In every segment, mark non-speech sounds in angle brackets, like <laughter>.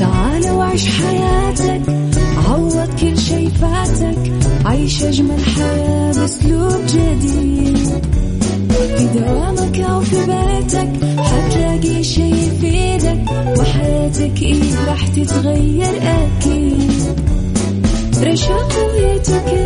تعال وعيش حياتك عوض كل شي فاتك عيش أجمل حياة بأسلوب جديد. في دوامك أو في بيتك حتلاقي شي يفيدك وحياتك إيه راح تتغير أكيد. رشاق ويتوكيت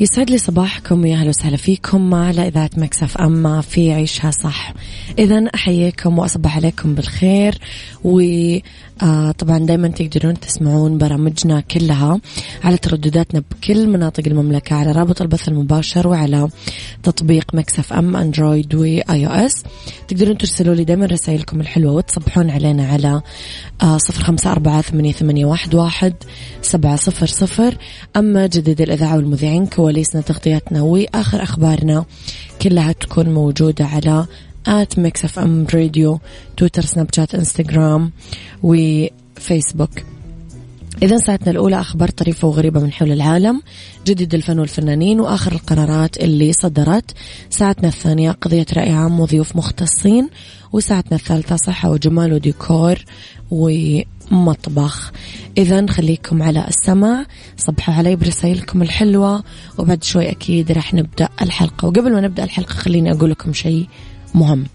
يسعد لي صباحكم ويا أهلا وسهلا فيكم على إذاعة Mix FM في عيشها صح. اذا أحييكم وأصبح عليكم بالخير وطبعا دائما تقدرون تسمعون برامجنا كلها على تردداتنا بكل مناطق المملكة على رابط البث المباشر وعلى تطبيق Mix FM Android و iOS. تقدرون ترسلوا لي دائما رسائلكم الحلوة وتصبحون علينا على صفر خمسة أربعة ثمانية, واحد, واحد سبعة صفر صفر. أما جديد الإذاعة والمذيعين كواليسنا تغطياتنا وآخر أخبارنا كلها تكون موجودة على at Mix FM Radio Twitter Snapchat Instagram و Facebook. إذا ساعتنا الأولى أخبار طريفة وغريبة من حول العالم جديد الفن والفنانين وآخر القرارات اللي صدرت. ساعتنا الثانية قضية رأي عام وضيوف مختصين وساعتنا الثالثة صحة وجمال وديكور ومطبخ إذا خليكم على السمع صبحوا علي برسائلكم الحلوة. وبعد شوي أكيد راح نبدأ الحلقة. وقبل ما نبدأ الحلقة خليني أقول لكم شيء مهم.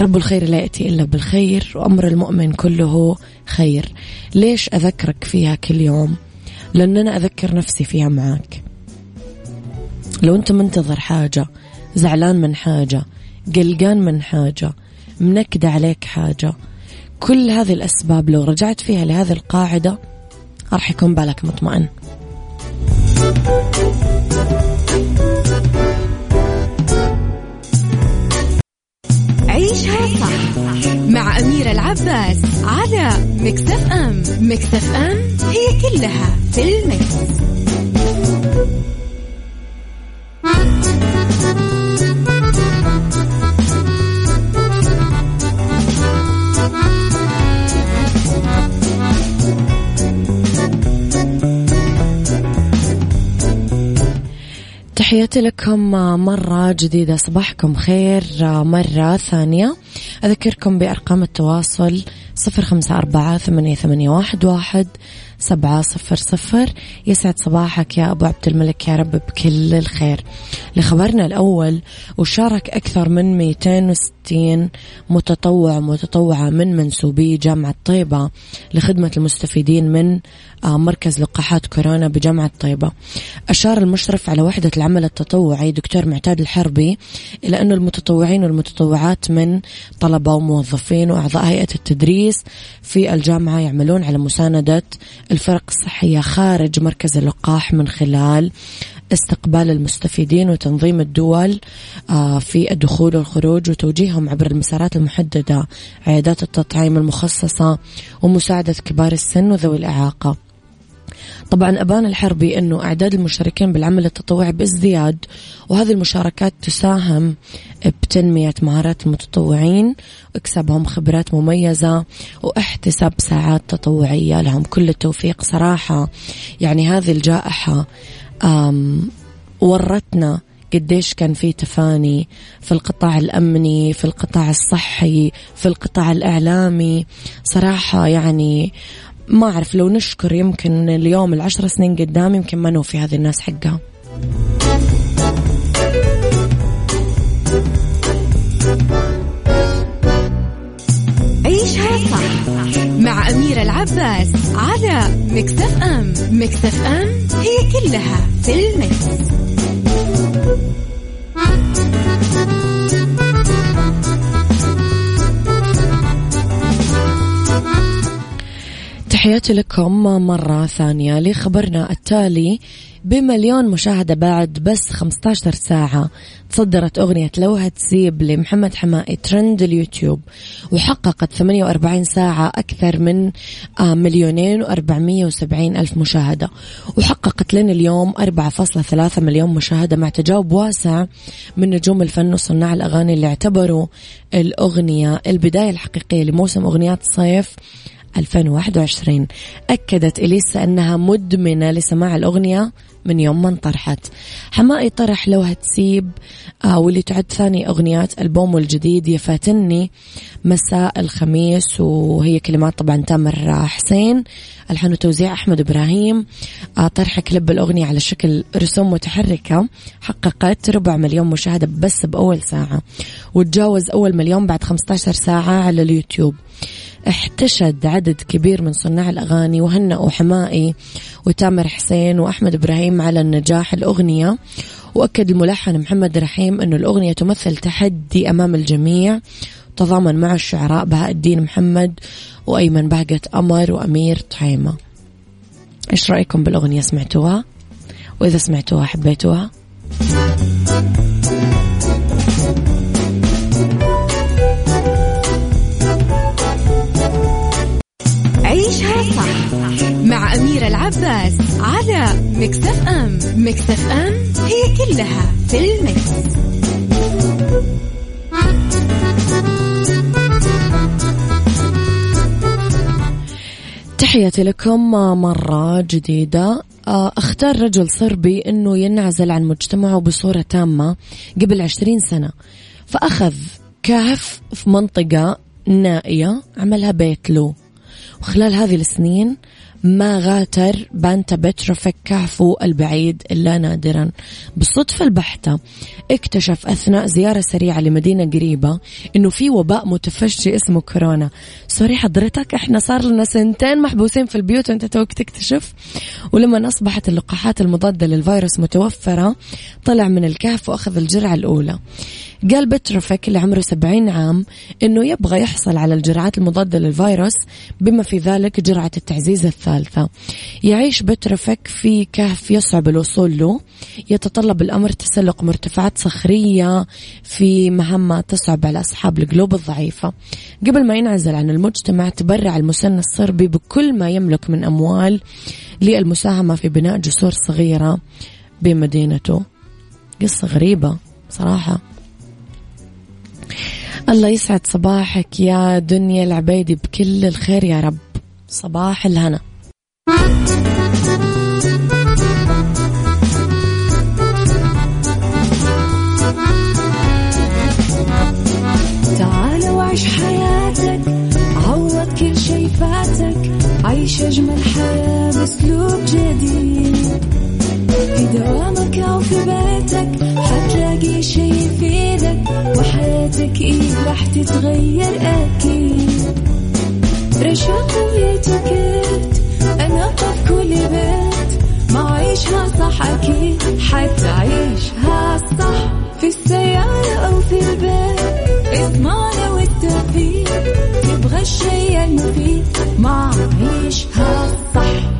رب الخير لا يأتي إلا بالخير وأمر المؤمن كله خير. ليش أذكرك فيها كل يوم؟ لأن أنا أذكر نفسي فيها معاك. لو أنت منتظر حاجة زعلان من حاجة قلقان من حاجة منكدة عليك حاجة كل هذه الأسباب لو رجعت فيها لهذه القاعدة راح يكون بالك مطمئن عيشها صح مع أميرة العباس على مكتف أم مكتف أم هي كلها في المكس. تحياتي لكم مرة جديدة. صباحكم خير مرة ثانية. أذكركم بأرقام التواصل صفر خمسة أربعة ثمانية, واحد سبعة صفر صفر. يسعد صباحك يا أبو عبد الملك يا رب بكل الخير. لخبرنا الأول وشارك أكثر من 260 متطوع متطوعة من منسوبي جامعة طيبة لخدمة المستفيدين من مركز لقاحات كورونا بجامعة طيبة. أشار المشرف على وحدة العمل التطوعي دكتور معتاد الحربي إلى أن المتطوعين والمتطوعات من طلبة وموظفين وأعضاء هيئة التدريس في الجامعة يعملون على مساندة الفرق الصحية خارج مركز اللقاح من خلال استقبال المستفيدين وتنظيم الدول في الدخول والخروج وتوجيههم عبر المسارات المحددة عيادات التطعيم المخصصة ومساعدة كبار السن وذوي الإعاقة. طبعا أبان الحربي أنه أعداد المشاركين بالعمل التطوعي بازدياد وهذه المشاركات تساهم بتنمية مهارات المتطوعين واكسابهم خبرات مميزة واحتساب ساعات تطوعية. لهم كل التوفيق صراحة. يعني هذه الجائحة ورتنا قديش كان في تفاني في القطاع الأمني في القطاع الصحي في القطاع الإعلامي. صراحة يعني ما أعرف لو نشكر يمكن اليوم العشر سنين قدام يمكن ما نوفي هذه الناس حقها. مع أميرة العباس على مكتف أم مكتف أم هي كلها في المكس. تحياتي لكم مرة ثانية لخبرنا التالي بمليون مشاهدة بعد بس 15 ساعة. تصدرت أغنية لو هتسيب لمحمد حمائي ترند اليوتيوب وحققت 48 ساعة أكثر من آه، مليونين وأربعمية وسبعين ألف مشاهدة. وحققت لنا اليوم 4.3 مليون مشاهدة مع تجاوب واسع من نجوم الفن وصناع الأغاني اللي اعتبروا الأغنية البداية الحقيقية لموسم أغنيات الصيف 2021 أكدت إليسا أنها مدمنة لسماع الأغنية. من يوم ما انطرحت. حمائي طرح لو هتسيب آه واللي تعد ثاني أغنيات ألبومه الجديد يفاتني. مساء الخميس وهي كلمات طبعا تامر حسين. الحان وتوزيع أحمد إبراهيم. آه طرح كليب الأغنية على شكل رسوم متحركة. حققت ربع مليون مشاهدة بس بأول ساعة. وتجاوز أول مليون بعد 15 ساعة على اليوتيوب. احتشد عدد كبير من صناع الأغاني وهنأوا حمائي وتامر حسين وأحمد إبراهيم. على النجاح الأغنية. وأكد الملحن محمد رحيم أن الأغنية تمثل تحدي أمام الجميع تضامن مع الشعراء بهاء الدين محمد وأيمن بهجة أمر وأمير طحيمة. إيش رأيكم بالأغنية؟ سمعتوها؟ وإذا سمعتوها حبيتوها؟ أميرة العباس على مكتف أم مكتف أم هي كلها في المكس. تحياتي لكم مرة جديدة. آه، أختار رجل صربي إنه ينعزل عن مجتمعه بصورة تامة قبل عشرين سنة. فأخذ كهف في منطقة نائية عملها بيت له وخلال هذه السنين ما غاتر بانتا بتروفيك كهفو البعيد إلا نادرا. بالصدفة البحتة اكتشف أثناء زيارة سريعة لمدينة قريبة إنه في وباء متفشي اسمه كورونا. sorry حضرتك إحنا صار لنا سنتين محبوسين في البيوت وأنت توك تكتشف. ولما أصبحت اللقاحات المضادة للفيروس متوفرة طلع من الكهف وأخذ الجرعة الأولى. قال بتروفيك اللي عمره 70 عام إنه يبغى يحصل على الجرعات المضادة للفيروس بما في ذلك جرعة التعزيز الثالثة. يعيش بتروفيك في كهف يصعب الوصول له. يتطلب الأمر تسلق مرتفعات صخرية في مهمة تصعب على أصحاب القلوب الضعيفة. قبل ما ينعزل عن المجتمع تبرع المسن الصربي بكل ما يملك من أموال للمساهمة في بناء جسور صغيرة بمدينته. قصة غريبة صراحة. الله يسعد صباحك يا دنيا العبيدي بكل الخير يا رب. صباح الهنا. تعال وعيش حياتك عوض كل شي فاتك عيش أجمل حياة بأسلوب جديد. في دوامك أو في بيتك حتلاقي شي يفيدك وحياتك إيه راح تتغير أكيد. رشاق ويتوكيت أنا في كل بيت ما عيشها صح أكيد حتعيشها صح في السيارة أو في البيت. اضمعنا والتوفيق تبغى الشيء المفيد ما عيشها صح.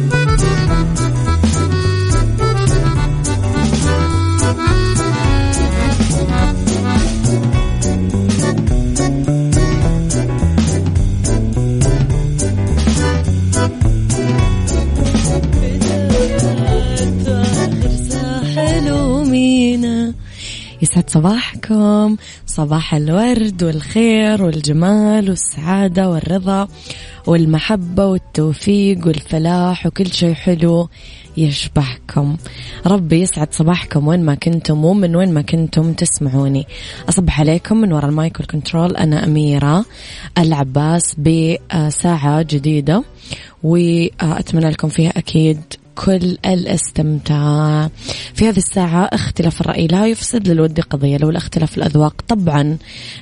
يسعد صباحكم صباح الورد والخير والجمال والسعادة والرضا والمحبة والتوفيق والفلاح وكل شيء حلو يشبهكم. ربي يسعد صباحكم وين ما كنتم ومن وين ما كنتم تسمعوني. أصبح عليكم من وراء المايك والكنترول أنا أميرة العباس بساعة جديدة وأتمنى لكم فيها أكيد بكل الاستمتاع. في هذه الساعة اختلاف الرأي لا يفسد للود قضية. لو الاختلاف الأذواق طبعا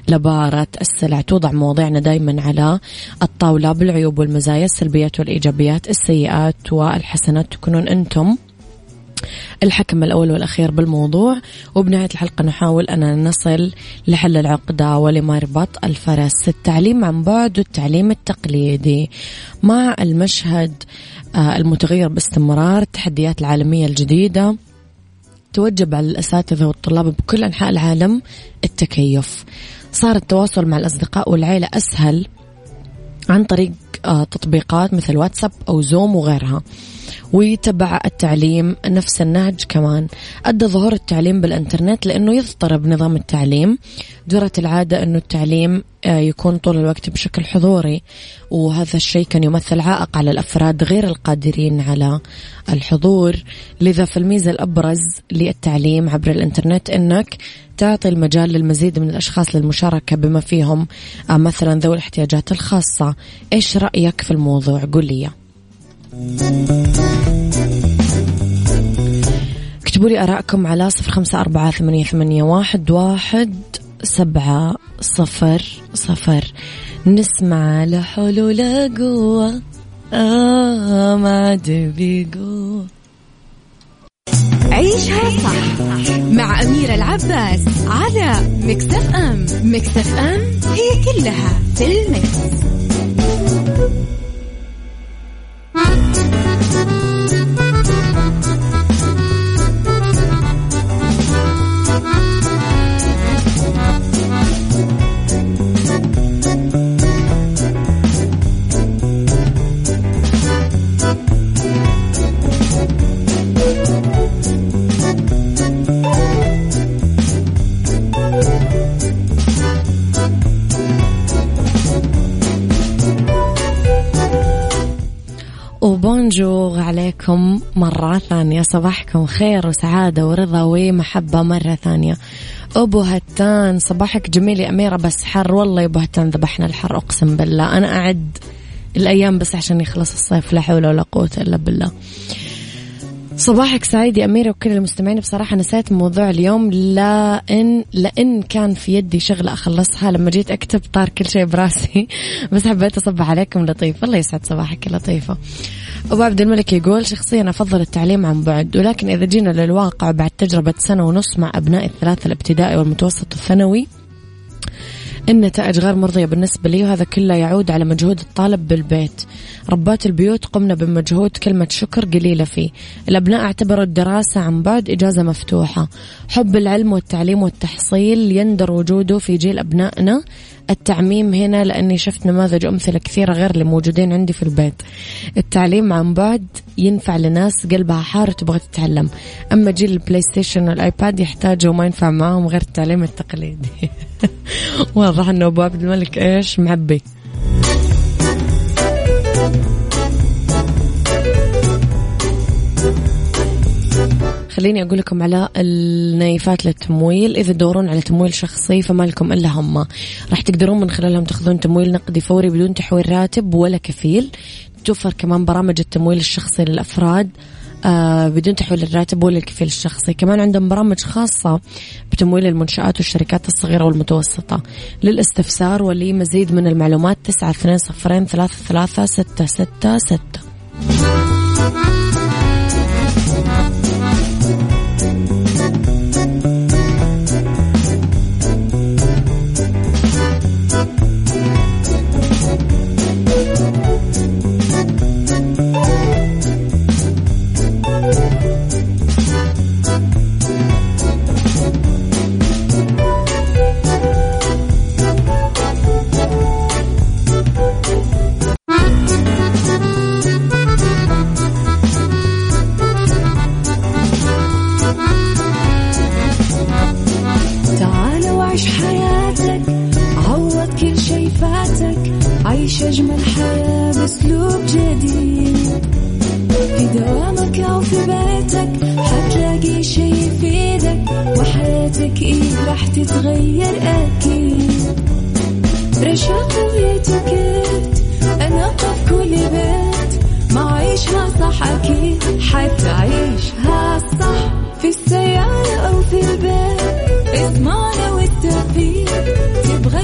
لبارة السلع توضع مواضيعنا دايما على الطاولة بالعيوب والمزايا السلبيات والإيجابيات السيئات والحسنات. تكونون أنتم الحكم الأول والأخير بالموضوع. وبنهاية الحلقة نحاول أن نصل لحل العقدة ولمربط الفرس. التعليم عن بعد والتعليم التقليدي مع المشهد المتغير باستمرار التحديات العالمية الجديدة توجب على الأساتذة والطلاب بكل أنحاء العالم التكيف. صار التواصل مع الأصدقاء والعيلة أسهل عن طريق آه، تطبيقات مثل واتساب أو زوم وغيرها. ويتبع التعليم نفس النهج كمان. أدى ظهور التعليم بالإنترنت لأنه يضطرب نظام التعليم. جرت العادة أنه التعليم آه، يكون طول الوقت بشكل حضوري وهذا الشيء كان يمثل عائق على الأفراد غير القادرين على الحضور. لذا فالميزة الأبرز للتعليم عبر الإنترنت أنك تعطي المجال للمزيد من الأشخاص للمشاركة بما فيهم. آه، مثلا ذوي الاحتياجات الخاصة. إيش رأيك في الموضوع؟ قل لي اكتبوا لي آراءكم على صفر خمسة أربعة ثمانية, ثمانية واحد, واحد سبعة صفر صفر. نسمع لحلول قوة. آه ما قوة. عيشها صح مع أميرة العباس على مكتف أم. مكتف أم هي كلها في المكس. بونجور عليكم مرة ثانية. صباحكم خير وسعادة ورضا ومحبة مرة ثانية. أبو هتان صباحك جميل يا أميرة بس حر والله يا أبو هتان ذبحنا الحر أقسم بالله. أنا أعد الأيام بس عشان يخلص الصيف لا حول ولا قوة إلا بالله. صباحك سعيد يا أميرة وكل المستمعين. بصراحة نسيت موضوع اليوم. لأن لأن كان في يدي شغلة أخلصها لما جيت أكتب طار كل شيء براسي. <laughs> بس حبيت أصبح عليكم لطيف الله يسعد صباحك لطيفة. أبو عبد الملك يقول شخصيا أفضل التعليم عن بعد. ولكن إذا جينا للواقع بعد تجربة سنة ونص مع أبناء الثلاثة الابتدائي والمتوسط الثانوي النتائج غير مرضية بالنسبة لي وهذا كله يعود على مجهود الطالب بالبيت. ربات البيوت قمنا بمجهود كلمة شكر قليلة فيه. الأبناء اعتبروا الدراسة عن بعد إجازة مفتوحة. حب العلم والتعليم والتحصيل يندر وجوده في جيل أبنائنا. التعميم هنا لأني شفت نماذج أمثلة كثيرة غير اللي موجودين عندي في البيت. التعليم عن بعد ينفع لناس قلبها حار تبغى تتعلم. أما جيل ال PlayStation وال iPad يحتاجوا وما ينفع معاهم غير التعليم التقليدي. <laughs> واضح أنه أبو عبد الملك إيش؟ معبي. خليني أقول لكم على النايفات للتمويل. إذا تدورون على تمويل شخصي فما لكم إلا هم. راح تقدرون من خلالهم تاخذون تمويل نقدي فوري بدون تحويل راتب ولا كفيل. توفر كمان برامج التمويل الشخصي للأفراد آه بدون تحويل الراتب ولا الكفيل الشخصي. كمان عندهم برامج خاصة بتمويل المنشآت والشركات الصغيرة والمتوسطة. للاستفسار ولمزيد من المعلومات تسعة اثنين صفرين ثلاثة ثلاثة ستة ستة ستة.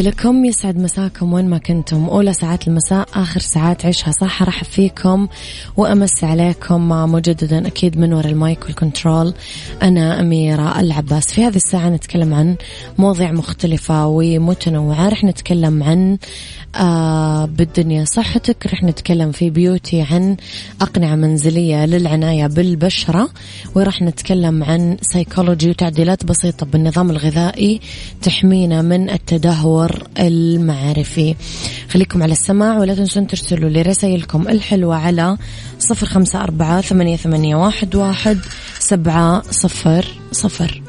لكم يسعد مساكم وين ما كنتم. أولى ساعات المساء آخر ساعات عيشها صح. أرحب فيكم وأمسي عليكم مجددا أكيد من وراء ال mic وال control أنا أميرة العباس. في هذه الساعة نتكلم عن مواضيع مختلفة ومتنوعة. رح نتكلم عن آه بالدنيا صحتك. رح نتكلم في beauty عن أقنعة منزلية للعناية بالبشرة. ورح نتكلم عن سيكولوجي وتعديلات بسيطة بالنظام الغذائي تحمينا من التدهور المعرفي. خليكم على السماع ولا تنسون ترسلوا لي رسائلكم الحلوة على صفر خمسة أربعة ثمانية, ثمانية واحد, واحد سبعة صفر صفر.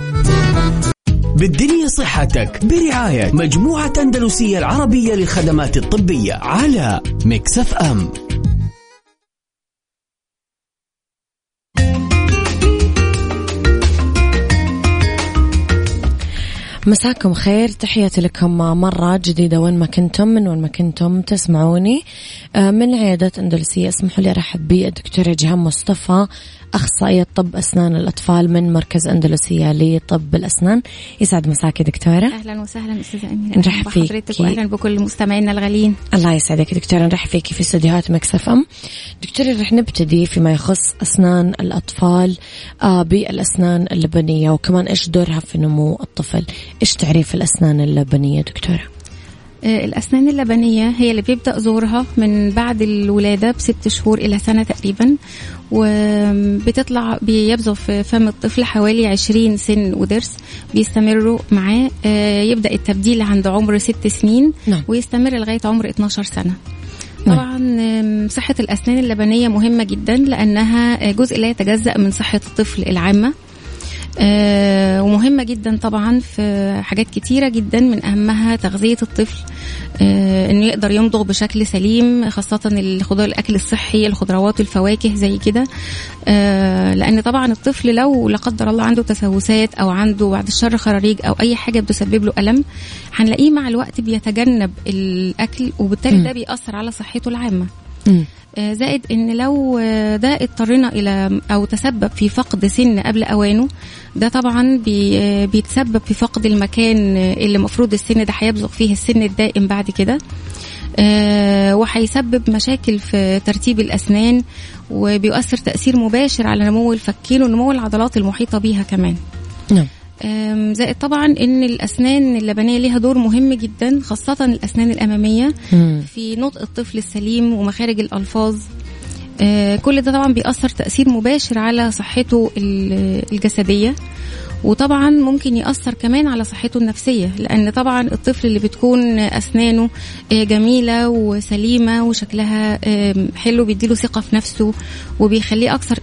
بالدنيا صحتك برعاية مجموعة أندلسية العربية للخدمات الطبية على مكسف أم. مساكم خير. تحياتي لكم مرة جديدة. وين ما كنتم من وين ما كنتم تسمعوني. آه، من عيادة أندلسية اسمحوا لي أرحب بالدكتورة جهام مصطفى. أخصائية طب أسنان الأطفال من مركز أندلسية لطب الأسنان. يسعد مساك دكتورة. أهلا وسهلا أستاذة أميرة. نرحب فيك وأهلا بكل مستمعينا الغاليين. الله يسعدك دكتورة. نرحب فيك في استديوهات مكسف أم. دكتورة رح نبتدي فيما يخص أسنان الأطفال آه بالأسنان اللبنية وكمان إيش دورها في نمو الطفل. إيش تعريف الأسنان اللبنية دكتورة؟ الأسنان اللبنية هي اللي بيبدأ ظهورها من بعد الولادة بست شهور إلى سنة تقريبا وبتطلع بيبزغ في فم الطفل حوالي 20 سن وضرس بيستمروا معاه آه، يبدأ التبديل عند عمر ست سنين نعم. ويستمر لغاية عمر 12 سنة نعم. طبعا صحة الأسنان اللبنية مهمة جدا لأنها جزء لا يتجزأ من صحة الطفل العامة آه، ومهمة جدا طبعا في حاجات كتيرة جدا من أهمها تغذية الطفل آه، إنه يقدر يمضغ بشكل سليم خاصة الخضار الأكل الصحي الخضروات والفواكه زي كده آه، لأن طبعا الطفل لو لا قدر الله عنده تسوسات أو عنده بعد الشر خراريج أو أي حاجة بتسبب له ألم هنلاقيه مع الوقت بيتجنب الأكل وبالتالي. ده بيأثر على صحته العامة. آه، زائد إن لو آه، ده اضطرنا إلى أو تسبب في فقد سن قبل أوانه ده طبعا بي آه، بيتسبب في فقد المكان آه، اللي المفروض السن ده هيبزغ فيه السن الدائم بعد كده. آه، وهيسبب مشاكل في ترتيب الأسنان وبيؤثر تأثير مباشر على نمو الفكين ونمو العضلات المحيطة بيها كمان. نعم. زائد طبعا إن الأسنان اللبنية ليها دور مهم جدا خاصة الأسنان الأمامية مم. في نطق الطفل السليم ومخارج الألفاظ آه، كل ده طبعا بيأثر تأثير مباشر على صحته ال- الجسدية وطبعا ممكن يأثر كمان على صحته النفسية لأن طبعا الطفل اللي بتكون أسنانه آه، جميلة وسليمة وشكلها آم، حلو بيديله ثقة في نفسه وبيخليه أكثر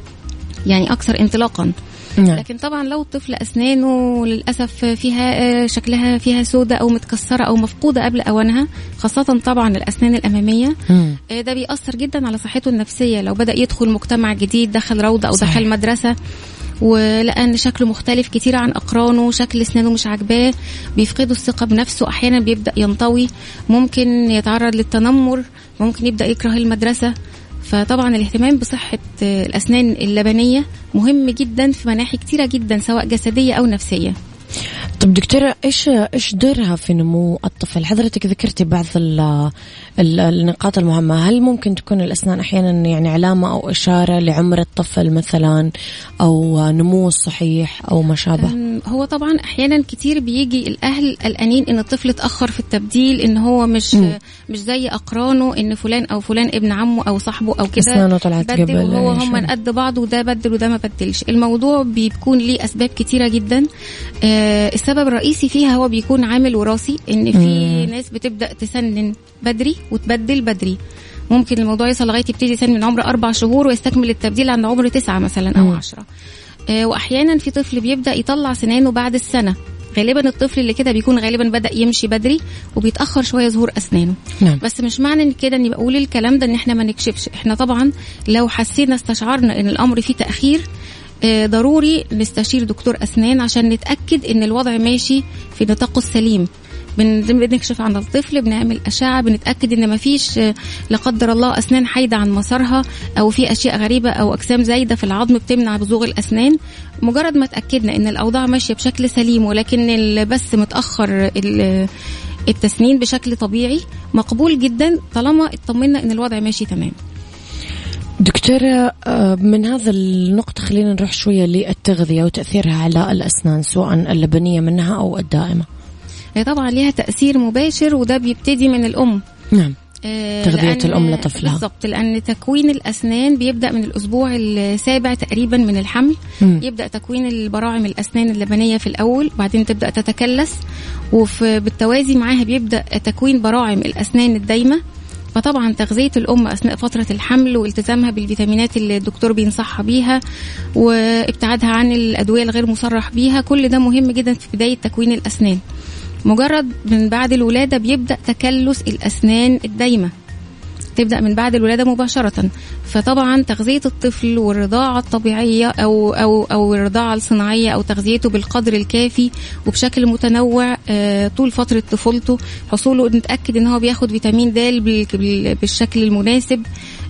يعني أكثر انطلاقا نعم لكن طبعا لو الطفل اسنانه للاسف فيها آه، شكلها فيها سودة أو متكسرة أو مفقودة قبل أوانها خاصة طبعا الأسنان الأمامية مم. آه، ده بيأثر جدا على صحته النفسية لو بدأ يدخل مجتمع جديد دخل روضة أو صحيح. دخل مدرسة ولقى إن شكله مختلف كتير عن أقرانه شكل أسنانه مش عاجباه بيفقدوا الثقة بنفسه أحيانا بيبدأ ينطوي ممكن يتعرض للتنمر ممكن يبدأ يكره المدرسة فطبعا الاهتمام بصحة آه، الأسنان اللبنية مهم جدا في مناحي كتيرة جدا سواء جسدية أو نفسية. طب دكتورة إيش إيش دورها في نمو الطفل؟ حضرتك ذكرتي بعض ال ال النقاط المهمة، هل ممكن تكون الأسنان أحيانا يعني علامة أو إشارة لعمر الطفل مثلا أو نموه الصحيح أو ما شابه؟ هو طبعا أحيانا كتير بيجي الأهل قلقانين إن الطفل اتأخر في التبديل إن هو مش مم. مش زي أقرانه إن فلان أو فلان ابن عمه أو صاحبه أو كده أسنانه طلعت قبل وهو. هم قد بعض وده بدل وده ما بدلش الموضوع بيكون ليه أسباب كتيرة جدا آه السبب الرئيسي فيها هو بيكون عامل وراثي إن في مم. ناس بتبدأ تسنن بدري وتبدل بدري. ممكن الموضوع يوصل لغاية يبتدي يسن من عمر أربع شهور ويستكمل التبديل عند عمر تسعة مثلا أو مم. عشرة. آه، واحيانا في طفل بيبدأ يطلع سنانه بعد السنة. غالبا الطفل اللي كده بيكون غالبا بدأ يمشي بدري وبيتأخر شوية ظهور أسنانه. نعم. بس مش معنى إن كده اني بقول الكلام ده إن إحنا ما نكشفش. إحنا طبعا لو حسينا استشعرنا إن الأمر فيه تأخير ضروري نستشير دكتور أسنان عشان نتأكد إن الوضع ماشي في نطاقه السليم. بن- بنكشف عن الطفل بنعمل أشعة بنتأكد إن مفيش آه، لا قدر الله أسنان حايده عن مسارها أو في أشياء غريبة أو أجسام زايدة في العظم بتمنع بزوغ الأسنان. مجرد ما اتاكدنا إن الأوضاع ماشية بشكل سليم ولكن بس متأخر ال- التسنين بشكل طبيعي مقبول جدا طالما اطمنا إن الوضع ماشي تمام. دكتورة آه، من هذا النقطة خلينا نروح شوية للتغذية وتأثيرها على الأسنان سواء اللبنية منها أو الدائمة. هي طبعا ليها تأثير مباشر وده بيبتدي من الأم. نعم. آه، تغذية لأن- الأم لطفلها. بالظبط لأن تكوين الأسنان بيبدأ من الأسبوع السابع تقريبا من الحمل. مم. يبدأ تكوين البراعم الأسنان اللبنية في الأول بعدين تبدأ تتكلس وبالتوازي معاها بيبدأ تكوين براعم الأسنان الدايمة. فطبعا تغذية الأم أثناء فترة الحمل والتزامها بالفيتامينات اللي الدكتور بينصحها بيها وابتعادها عن الأدوية الغير مصرح بيها كل ده مهم جدا في بداية تكوين الأسنان. مجرد من بعد الولادة بيبدأ تكلس الأسنان الدايمة. تبدأ من بعد الولادة مباشرة. فطبعا تغذية الطفل والرضاعة الطبيعية أو أو أو الرضاعة الصناعية أو تغذيته بالقدر الكافي وبشكل متنوع آه، طول فترة طفولته حصوله نتأكد إن هو بياخد فيتامين د بال- بال- بالشكل المناسب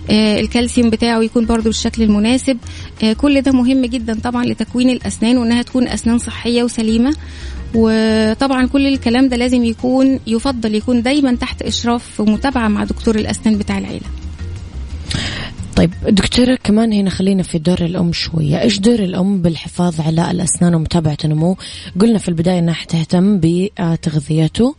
آه، الكالسيوم بتاعه يكون برضه بالشكل المناسب. آه، كل ده مهم جدا طبعا لتكوين الأسنان وإنها تكون أسنان صحية وسليمة. وطبعا كل الكلام ده لازم يكون يفضل يكون دايما تحت إشراف ومتابعة مع دكتور الأسنان بتاع العيلة. طيب دكتورة كمان هنا خلينا في دور الأم شوية. إيش دور الأم بالحفاظ على الأسنان ومتابعة النمو؟ قلنا في البداية أنها تهتم بتغذيته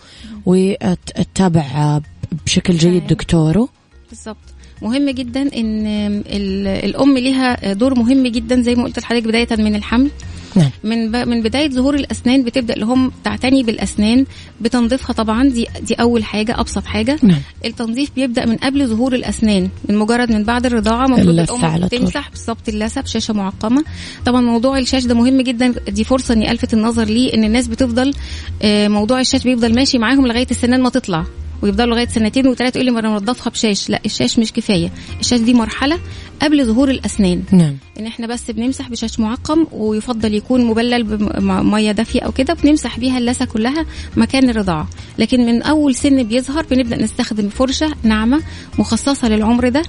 وتتابع بشكل جيد. دكتوره. بالظبط مهم جدا إن ال- الأم ليها دور مهم جدا زي ما قلت لحضرتك بداية من الحمل. نعم. من ب... من بداية ظهور الأسنان بتبدأ الام تعتني بالأسنان بتنظيفها طبعا دي دي أول حاجة أبسط حاجة. نعم. التنظيف بيبدأ من قبل ظهور الأسنان من مجرد من بعد الرضاعة المفروض اللثة الأم. تمسح بالظبط اللثة بشاشة معقمة. طبعا موضوع الشاش ده مهم جدا دي فرصة إني ألفت النظر ليه إن الناس بتفضل آه، موضوع الشاش بيفضل ماشي معاهم لغاية السنان ما تطلع. ويفضلوا لغاية سنتين وثلاثه يقول لي ما أنا منضفها بشاش. لا الشاش مش كفاية. الشاش دي مرحلة قبل ظهور الأسنان. نعم. إن إحنا بس بنمسح بشاش معقم ويفضل يكون مبلل بميه دافية أو كده بنمسح بيها اللثة كلها مكان الرضاعة. لكن من أول سن بيظهر بنبدأ نستخدم فرشة ناعمة مخصصة للعمر ده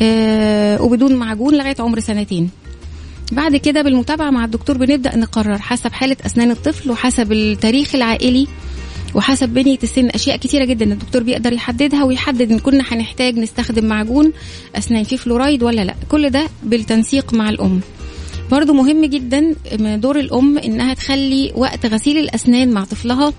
آه وبدون معجون لغاية عمر سنتين. بعد كده بالمتابعة مع الدكتور بنبدأ نقرر حسب حالة أسنان الطفل وحسب التاريخ العائلي وحسب بنية السن أشياء كتيرة جدا الدكتور بيقدر يحددها ويحدد إن كنا هنحتاج نستخدم معجون أسنان فيه فلورايد ولا لأ. كل ده بالتنسيق مع الأم. برضو مهم جدا من دور الأم إنها تخلي وقت غسيل الأسنان مع طفلها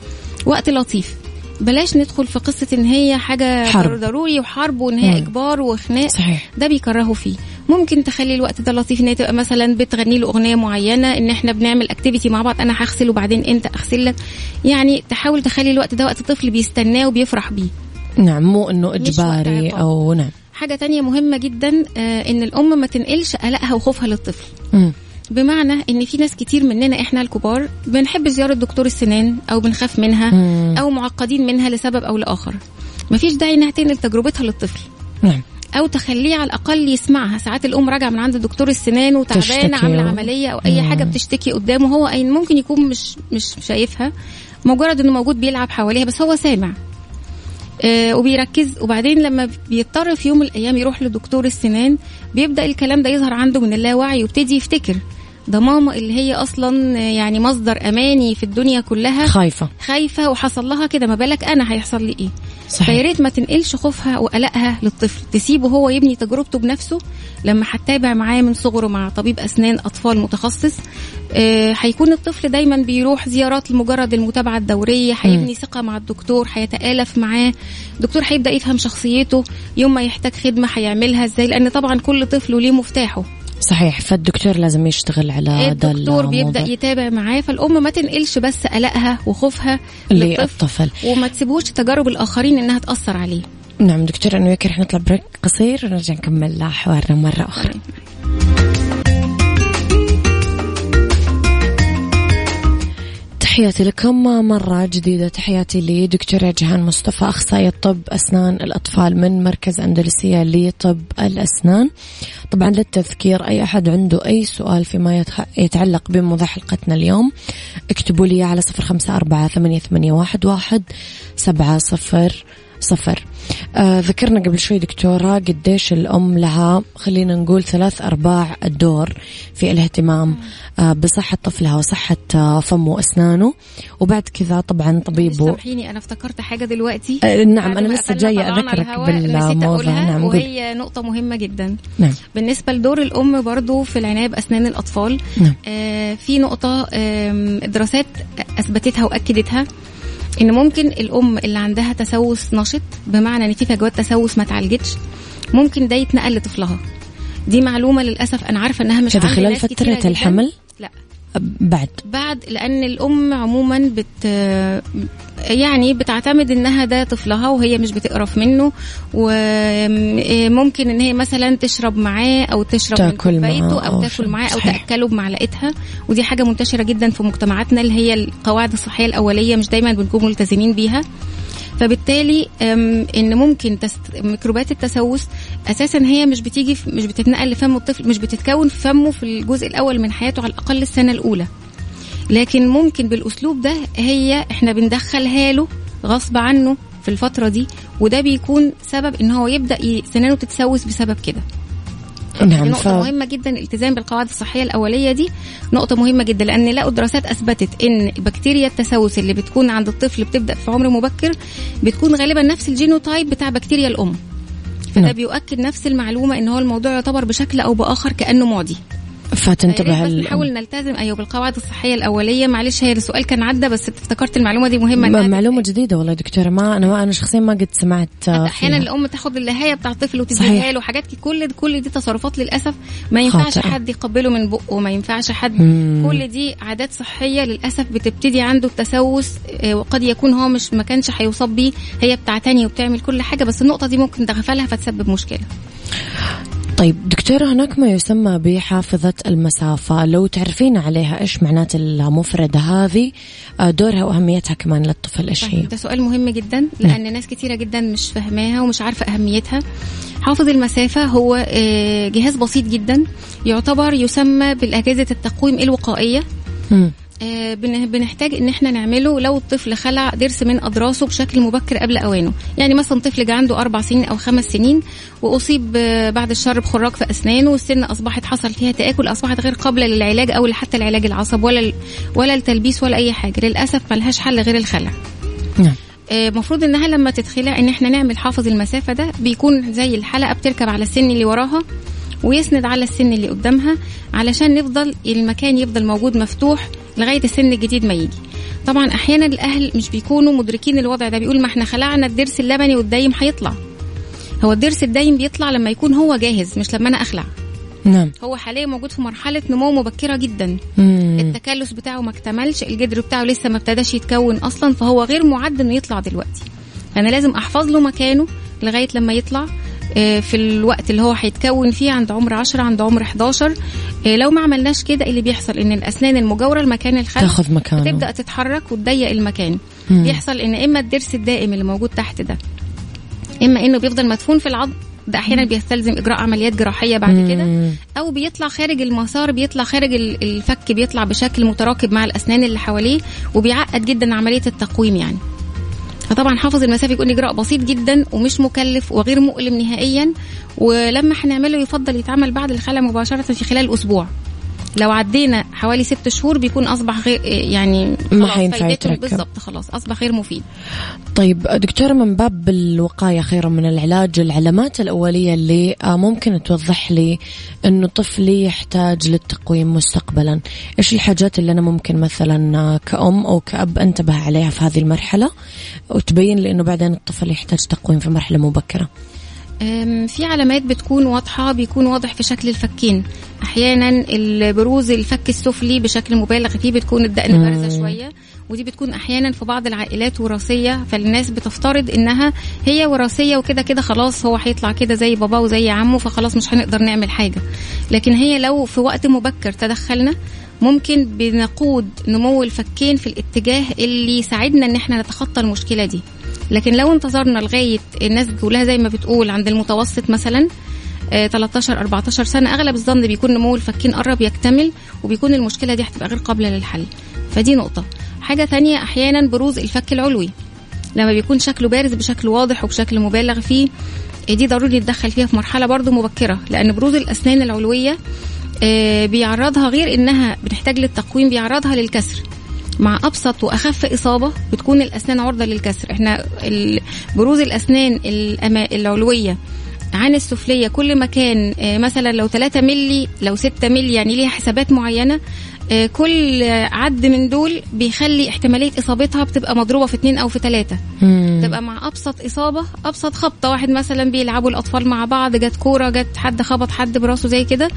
وقت لطيف. بلاش ندخل في قصة إن هي حاجة حرب. ضروري وحرب وإن هي مم. إجبار وخناق. صحيح. ده بيكرهوا فيه. ممكن تخلي الوقت ده لطيف إن تبقى مثلا بتغني له أغنية معينة إن إحنا بنعمل اكتيفيتي مع بعض أنا هغسل وبعدين أنت أغسل لك. يعني تحاول تخلي الوقت ده وقت الطفل بيستناه وبيفرح بيه. نعم مو إنه إجباري. أو نعم. حاجة تانية مهمة جدا آه إن الأم ما تنقلش قلقها وخوفها للطفل. مم. بمعنى إن في ناس كتير مننا إحنا الكبار بنحب زيارة دكتور السنان أو بنخاف منها مم. أو معقدين منها لسبب أو لآخر. مفيش داعي إنها تنقل تجربتها للطفل. نعم. أو تخليه على الأقل يسمعها. ساعات الأم راجعة من عند دكتور السنان وتعبانة عاملة عملية أو أي مم. حاجة بتشتكي قدامه هو أي ممكن يكون مش مش شايفها. مجرد إنه موجود بيلعب حواليها بس هو سامع. آه وبيركز. وبعدين لما بيضطر في يوم من الأيام يروح لدكتور السنان بيبدأ الكلام ده يظهر عنده من اللاوعي ويبتدي يفتكر. ده ماما اللي هي أصلا يعني مصدر أماني في الدنيا كلها. خايفة. خايفة وحصل لها كده. ما بالك أنا هيحصل لي إيه؟ صحيح. فيا ريت ما تنقلش خوفها وقلقها للطفل. تسيبه هو يبني تجربته بنفسه. لما هتتابع معاه من صغره مع طبيب أسنان أطفال متخصص آه، هيكون الطفل دايما بيروح زيارات لمجرد المتابعة الدورية هيبني ثقة مع الدكتور هيتآلف معاه. الدكتور هيبدأ يفهم شخصيته. يوم ما يحتاج خدمة هيعملها إزاي؟ لأن طبعا كل طفل وليه مفتاحه. صحيح. فالدكتور لازم يشتغل على ده الدكتور بيبدأ. يتابع معاه فالأم ما تنقلش بس قلقها وخوفها للطفل وما تسيبوش تجارب الآخرين إنها تأثر عليه. نعم دكتور انه يكر نطلع بريك قصير ونرجع نكمل حوارنا مرة أخرى. تحياتي لكم مرة جديدة. تحياتي لدكتورة جهان مصطفى أخصائية طب أسنان الأطفال من مركز أندلسية لطب الأسنان. طبعا للتذكير أي أحد عنده أي سؤال فيما يتعلق بموضوع حلقتنا اليوم اكتبوا لي على صفر خمسة أربعة ثمانية, واحد سبعة صفر صفر. آه ذكرنا قبل شوي دكتورة قديش الأم لها خلينا نقول ثلاث أرباع الدور في الاهتمام آه بصحة طفلها وصحة آه فمه وأسنانه. وبعد كذا طبعا طبيبه. سامحيني أنا افتكرت حاجة دلوقتي. آه نعم أنا لسه جاية أذكرك بالموضوع. نعم قول وهي نقطة مهمة جدا. نعم. بالنسبة لدور الأم برضو في العناية بأسنان الأطفال نعم. آه في نقطة آم، دراسات أثبتتها وأكدتها. إن ممكن الأم اللي عندها تسوس نشط بمعنى إن في فجوات تسوس ما اتعالجتش ممكن ده يتنقل لطفلها دي معلومة للأسف أنا عارفة إنها مش عند خلال جداً. الحمل بعد بعد لأن الأم عموما بت يعني بتعتمد إنها ده طفلها وهي مش بتقرف منه وممكن إن هي مثلا تشرب معاه أو تشرب تاكل من كوبايته أو تاكل. معاه أو صحيح. تأكله بمعلقتها ودي حاجة منتشرة جدا في مجتمعاتنا اللي هي القواعد الصحية الأولية مش دايما بنكون ملتزمين بيها فبالتالي إن ممكن. ميكروبات التسوس أساسا هي مش بتيجي في... مش بتتنقل لفم الطفل مش بتتكون في فمه في الجزء الأول من حياته على الأقل السنة الأولى لكن ممكن بالأسلوب ده هي إحنا بندخلها له غصب عنه في الفترة دي وده بيكون سبب إن هو يبدأ. سنانه تتسوس بسبب كده دي نعم ف... نقطة مهمة جدا الالتزام بالقواعد الصحية الأولية دي نقطة مهمة جدا لأن لقوا دراسات أثبتت إن بكتيريا التسوس اللي بتكون عند الطفل بتبدأ في عمر مبكر بتكون غالبا نفس ال genotype بتاع بكتيريا الأم. فده نعم. بيؤكد نفس المعلومة إن هو الموضوع يعتبر بشكل أو بآخر كأنه معدي فتنتبه يا ريت بس نحاول نلتزم. أيوه بالقواعد الصحية الأولية. معلش هي السؤال كان عدى بس افتكرت المعلومة دي مهمة. إنها م- معلومة جديدة والله دكتورة. ما أنا ما أنا شخصيا ما قد سمعت آه، أحيانا. الأم تاخد اللهايه بتاع الطفل. وتديها له حاجات كل كل دي تصرفات للأسف ما ينفعش خاطئة. حد يقبله من بقه ما ينفعش حد. مم. كل دي عادات صحية للأسف بتبتدي عنده التسوس آه، وقد يكون هو مش ما كانش هيصاب بيه. هي بتعتني وبتعمل كل حاجة بس النقطة دي ممكن تغفلها فتسبب مشكلة. طيب دكتورة هناك ما يسمى بحافظة المسافة. لو تعرفين عليها إيش معنات المفردة هذه؟ آه، دورها وأهميتها كمان للطفل إيش هي؟ طيب ده سؤال مهم جدا لأن ناس كتيرة جدا مش فاهماها ومش عارفة أهميتها. حافظ المسافة هو آه، جهاز بسيط جدا يعتبر يسمى بالأجهزة التقويم الوقائية. مم. آه، بن- بنحتاج إن إحنا نعمله لو الطفل خلع ضرس من أضراسه بشكل مبكر قبل أوانه. يعني مثلا طفل جه عنده أربع سنين أو خمس سنين وأصيب آه، بعد الشر بخراج في أسنانه والسن أصبحت حصل فيها تآكل أصبحت غير قابلة للعلاج أو حتى العلاج العصب ولا ولا التلبيس ولا أي حاجة. للأسف ملهاش حل غير الخلع. نعم. المفروض إنها لما تتخلع إن إحنا نعمل حافظ المسافة ده بيكون زي الحلقة بتركب على السن اللي وراها. ويسند على السن اللي قدامها علشان نفضل المكان يفضل موجود مفتوح لغاية السن الجديد ما يجي. طبعا أحيانا الأهل مش بيكونوا مدركين الوضع ده بيقول ما إحنا خلعنا الضرس اللبني والدايم هيطلع. هو الضرس الدايم بيطلع لما يكون هو جاهز مش لما أنا أخلع. نعم. هو حاليا موجود في مرحلة نمو مبكرة جدا. مم. التكلس بتاعه ما اكتملش الجدر بتاعه لسه ما ابتداش يتكون أصلا فهو غير معد إنه يطلع دلوقتي. فأنا لازم أحفظ له مكانه لغاية لما يطلع. في الوقت اللي هو هيتكون فيه عند عمر 10 عند عمر 11 آه، لو ما عملناش كده اللي بيحصل؟ إن الأسنان المجاورة لمكان الخلف تاخذ مكانه. بتبدأ تتحرك وتضيق المكان. مم. بيحصل إن إما الضرس الدائم اللي موجود تحت ده إما إنه بيفضل مدفون في العظم ده أحيانا بيستلزم إجراء عمليات جراحية بعد كده. أو بيطلع خارج المسار بيطلع خارج ال- الفك بيطلع بشكل متراكب مع الأسنان اللي حواليه وبيعقد جدا عملية التقويم يعني. فطبعا حافظ المسافه يكون إجراء بسيط جدا ومش مكلف وغير مؤلم نهائيا. ولما هنعمله يفضل يتعمل بعد الخلع مباشرة في خلال أسبوع. لو عدينا حوالي ست شهور بيكون أصبح غير يعني ما حينفع. بالظبط خلاص أصبح غير مفيد. طيب دكتورة من باب الوقاية خيرا من العلاج العلامات الأولية اللي آه، ممكن توضح لي أنه طفلي يحتاج للتقويم مستقبلا. إيش الحاجات اللي أنا ممكن مثلا آه، كأم أو كأب أنتبه عليها في هذه المرحلة؟ وتبين لي أنه بعدين الطفل يحتاج تقويم في مرحلة مبكرة. أم، في علامات بتكون واضحة بيكون واضح في شكل الفكين. أحيانا البروز الفك السفلي بشكل مبالغ فيه بتكون الدقن بارزة شوية ودي بتكون أحيانا في بعض العائلات وراثية فالناس بتفترض إنها هي وراثية وكده كده خلاص هو هيطلع كده زي باباه وزي عمه فخلاص مش هنقدر نعمل حاجة. لكن هي لو في وقت مبكر تدخلنا ممكن بنقود نمو الفكين في الاتجاه اللي يساعدنا إن إحنا نتخطى المشكلة دي. لكن لو انتظرنا لغاية الناس كلها زي ما بتقول عند المتوسط مثلا آه، 13 14 سنة أغلب الظن بيكون نمو الفكين قرب يكتمل وبيكون المشكلة دي هتبقى غير قابلة للحل. فدي نقطة. حاجة تانية أحيانا بروز الفك العلوي. لما بيكون شكله بارز بشكل واضح وبشكل مبالغ فيه آه، دي ضروري نتدخل فيها في مرحلة برضو مبكرة لأن بروز الأسنان العلوية آه، بيعرضها غير إنها بتحتاج للتقويم بيعرضها للكسر. مع أبسط وأخف إصابة بتكون الأسنان عرضة للكسر. إحنا بروز الأسنان العلوية عن السفلية كل ما كان آه، مثلا لو 3 ملي لو 6 ملي يعني ليها حسابات معينة آه، كل عد من دول بيخلي احتمالية إصابتها بتبقى مضروبة في اتنين أو في ثلاثة تبقى مع أبسط إصابة أبسط خبطة. واحد مثلا بيلعبوا الأطفال مع بعض جت كورة جت حد خبط حد براسه زي كده.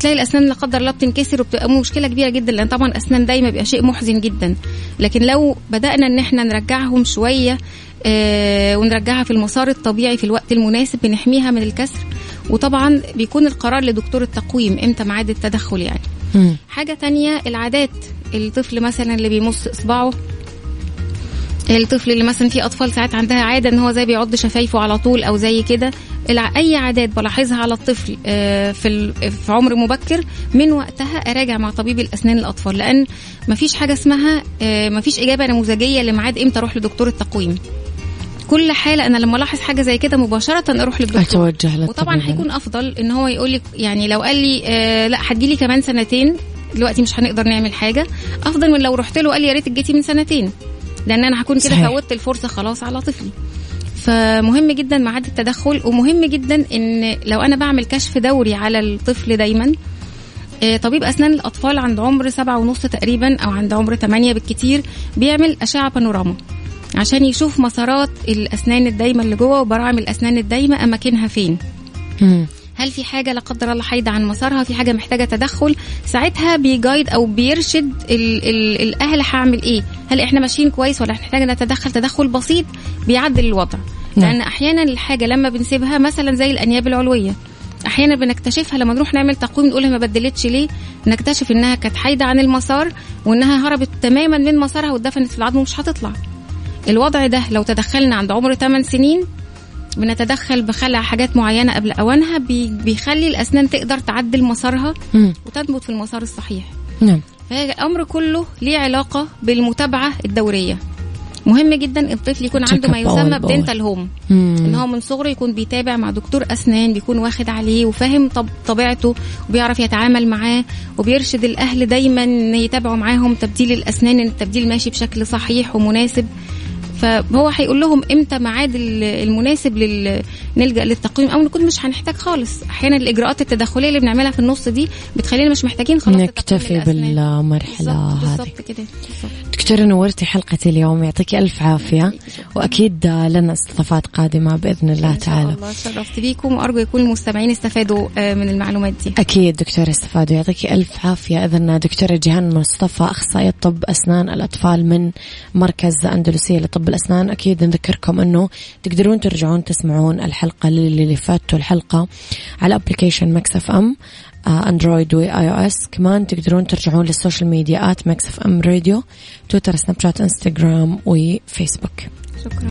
تلاقي الأسنان لا قدر الله بتنكسر وبتبقى مشكلة كبيرة جدا لأن طبعا اسنان دايما بيبقى شيء محزن جدا. لكن لو بدأنا إن إحنا نرجعهم شوية آه ونرجعها في المسار الطبيعي في الوقت المناسب بنحميها من الكسر. وطبعا بيكون القرار لدكتور التقويم إمتى ميعاد التدخل يعني. مم. حاجة تانية العادات. الطفل مثلا اللي بيمص إصبعه الطفل اللي مثلا في أطفال ساعات عندها عادة إن هو زي بيعض شفايفه على طول أو زي كده. أي عادات بلاحظها على الطفل آه، في في عمر مبكر من وقتها أراجع مع طبيب الأسنان الأطفال. لأن مفيش حاجة اسمها آه، مفيش إجابة نموذجية لميعاد إمتى أروح لدكتور التقويم. كل حالة أنا لما ألاحظ حاجة زي كده مباشرة أروح للدكتور. للطبيب. وطبعا هيكون أفضل إن هو يقول لي يعني لو قال لي آه لأ هتجيلي كمان سنتين دلوقتي مش هنقدر نعمل حاجة أفضل من لو رحت له قال لي يا ريت جيتي من سنتين. لأن أنا هكون كده. فوتت الفرصة خلاص على طفلي. فمهم جدا ميعاد التدخل ومهم جدا إن لو أنا بعمل كشف دوري على الطفل دايما آه، طبيب أسنان الأطفال عند عمر سبعة ونص تقريبا أو عند عمر ثمانية بالكتير بيعمل أشعة بانوراما. عشان يشوف مسارات الأسنان الدايمة اللي جوه وبراعم الأسنان الدايمة أماكنها فين. مم. هل في حاجة لا قدر الله حايده عن مسارها؟ في حاجة محتاجة تدخل؟ ساعتها بيجايد أو بيرشد ال ال الأهل هعمل إيه؟ هل إحنا ماشيين كويس ولا محتاجه نتدخل؟ تدخل بسيط بيعدل الوضع. نعم. لأن أحيانا الحاجة لما بنسيبها مثلا زي الأنياب العلوية أحيانا بنكتشفها لما نروح نعمل تقويم نقولها ما بدلتش ليه؟ نكتشف إنها كانت حايدة عن المسار وإنها هربت تماما من مسارها واتدفنت في العظم ومش هتطلع. الوضع ده لو تدخلنا عند عمر 8 سنين بنتدخل بخلع حاجات معينة قبل أوانها بي- بيخلي الأسنان تقدر تعدل مسارها مم. وتثبت في المسار الصحيح نعم فهي الأمر كله ليه علاقة بالمتابعة الدورية مهم جدا الطفل يكون عنده ما يسمى. بدنتال هوم. إن هو من صغره يكون بيتابع مع دكتور أسنان بيكون واخد عليه وفاهم طب طبيعته وبيعرف يتعامل معاه وبيرشد الأهل دايما إن يتابعوا معاهم تبديل الأسنان إن التبديل ماشي بشكل صحيح ومناسب فهو هيقول لهم إمتى ميعاد ال- المناسب لل... نلجأ للتقويم أو نكون مش هنحتاج خالص. أحيانا الإجراءات التدخلية اللي بنعملها في النص دي بتخلينا مش محتاجين خلاص نكتفي بالظبط- هذه. دكتورة نورتي حلقتي اليوم يعطيك ألف عافية. وأكيد لنا استضافات قادمة بإذن الله إن شاء تعالى. الله شرفت بيكم. وأرجو يكون المستمعين استفادوا آه، من المعلومات دي. أكيد دكتورة استفادوا. يعطيك ألف عافية. إذن دكتورة جيهان مصطفى أخصائية طب أسنان الأطفال من مركز أندلسية لطب الأسنان أكيد نذكركم أنه تقدرون ترجعون تسمعون الحلقة اللي اللي فاتته الحلقة على application Mix FM Android و iOS كمان تقدرون ترجعون لل social media at Mix FM Radio Twitter Snapchat Instagram و Facebook شكرا.